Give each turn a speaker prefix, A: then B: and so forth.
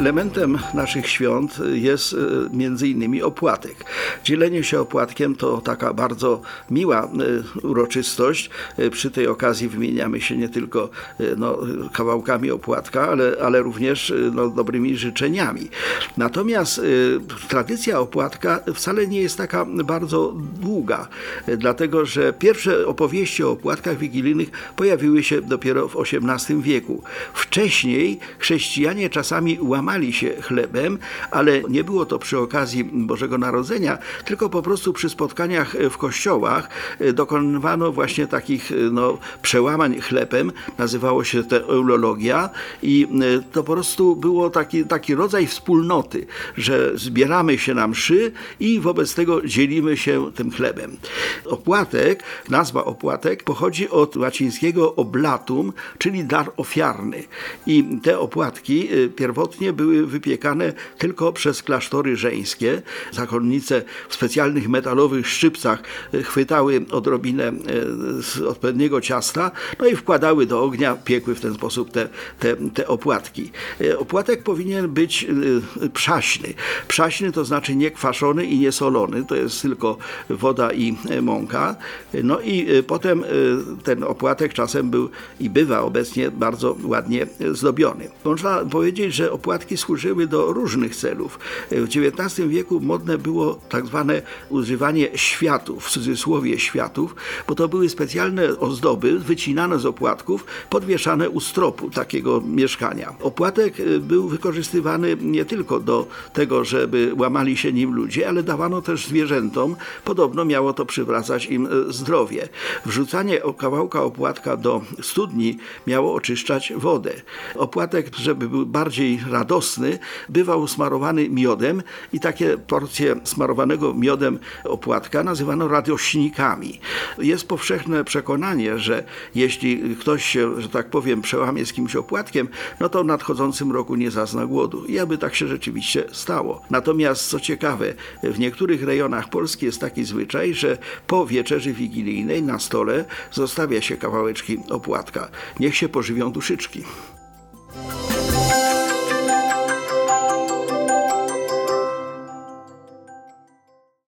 A: Elementem naszych świąt jest e, między innymi opłatek. Dzielenie się opłatkiem to taka bardzo miła e, uroczystość. E, Przy tej okazji wymieniamy się nie tylko no, kawałkami opłatka, ale, ale również no, dobrymi życzeniami. Natomiast tradycja opłatka wcale nie jest taka bardzo długa, dlatego że pierwsze opowieści o opłatkach wigilijnych pojawiły się dopiero w XVIII wieku. Wcześniej chrześcijanie czasami łamali się chlebem, ale nie było to przy okazji Bożego Narodzenia, tylko po prostu przy spotkaniach w kościołach e, dokonywano właśnie takich e, no, przełamań chlebem. Nazywało się to eulologia i e, to po prostu było taki, taki rodzaj wspólnoty, że zbieramy się na mszy i wobec tego dzielimy się tym chlebem. Opłatek, nazwa opłatek pochodzi od łacińskiego oblatum, czyli dar ofiarny. I te opłatki pierwotnie były wypiekane tylko przez klasztory żeńskie. Zakonnice w specjalnych metalowych szczypcach y, chwytały odrobinę y, z odpowiedniego ciasta, no i wkładały do ognia, piekły w ten sposób te, te, te opłatki. Y, Opłatek powinien być przaśny. Przaśny to znaczy nie kwaszony i nie solony, to jest tylko woda i mąka. No i potem ten opłatek czasem był i bywa obecnie bardzo ładnie zdobiony. Można powiedzieć, że opłatki służyły do różnych celów. W XIX wieku modne było tak zwane używanie światów, w cudzysłowie światów, bo to były specjalne ozdoby wycinane z opłatków, podwieszane u stropu takiego mieszkania. Opłatek y, był wykorzystywany nie tylko do tego, żeby łamali się nim ludzie, ale dawano też zwierzętom. Podobno miało to przywracać im y, zdrowie. Wrzucanie kawałka opłatka do studni miało oczyszczać wodę. Opłatek, żeby był bardziej radosny, bywał smarowany miodem i takie porcje smarowanego miodem opłatka nazywano radośnikami. Jest powszechne przekonanie, że jeśli ktoś się, że tak powiem, przełamie z kimś opłatkiem, no to w nadchodzącym roku nie zazna głodu. I aby tak się rzeczywiście stało. Natomiast co ciekawe, w niektórych rejonach Polski jest taki zwyczaj, że po wieczerzy wigilijnej na stole zostawia się kawałeczki opłatka. Niech się pożywią duszyczki.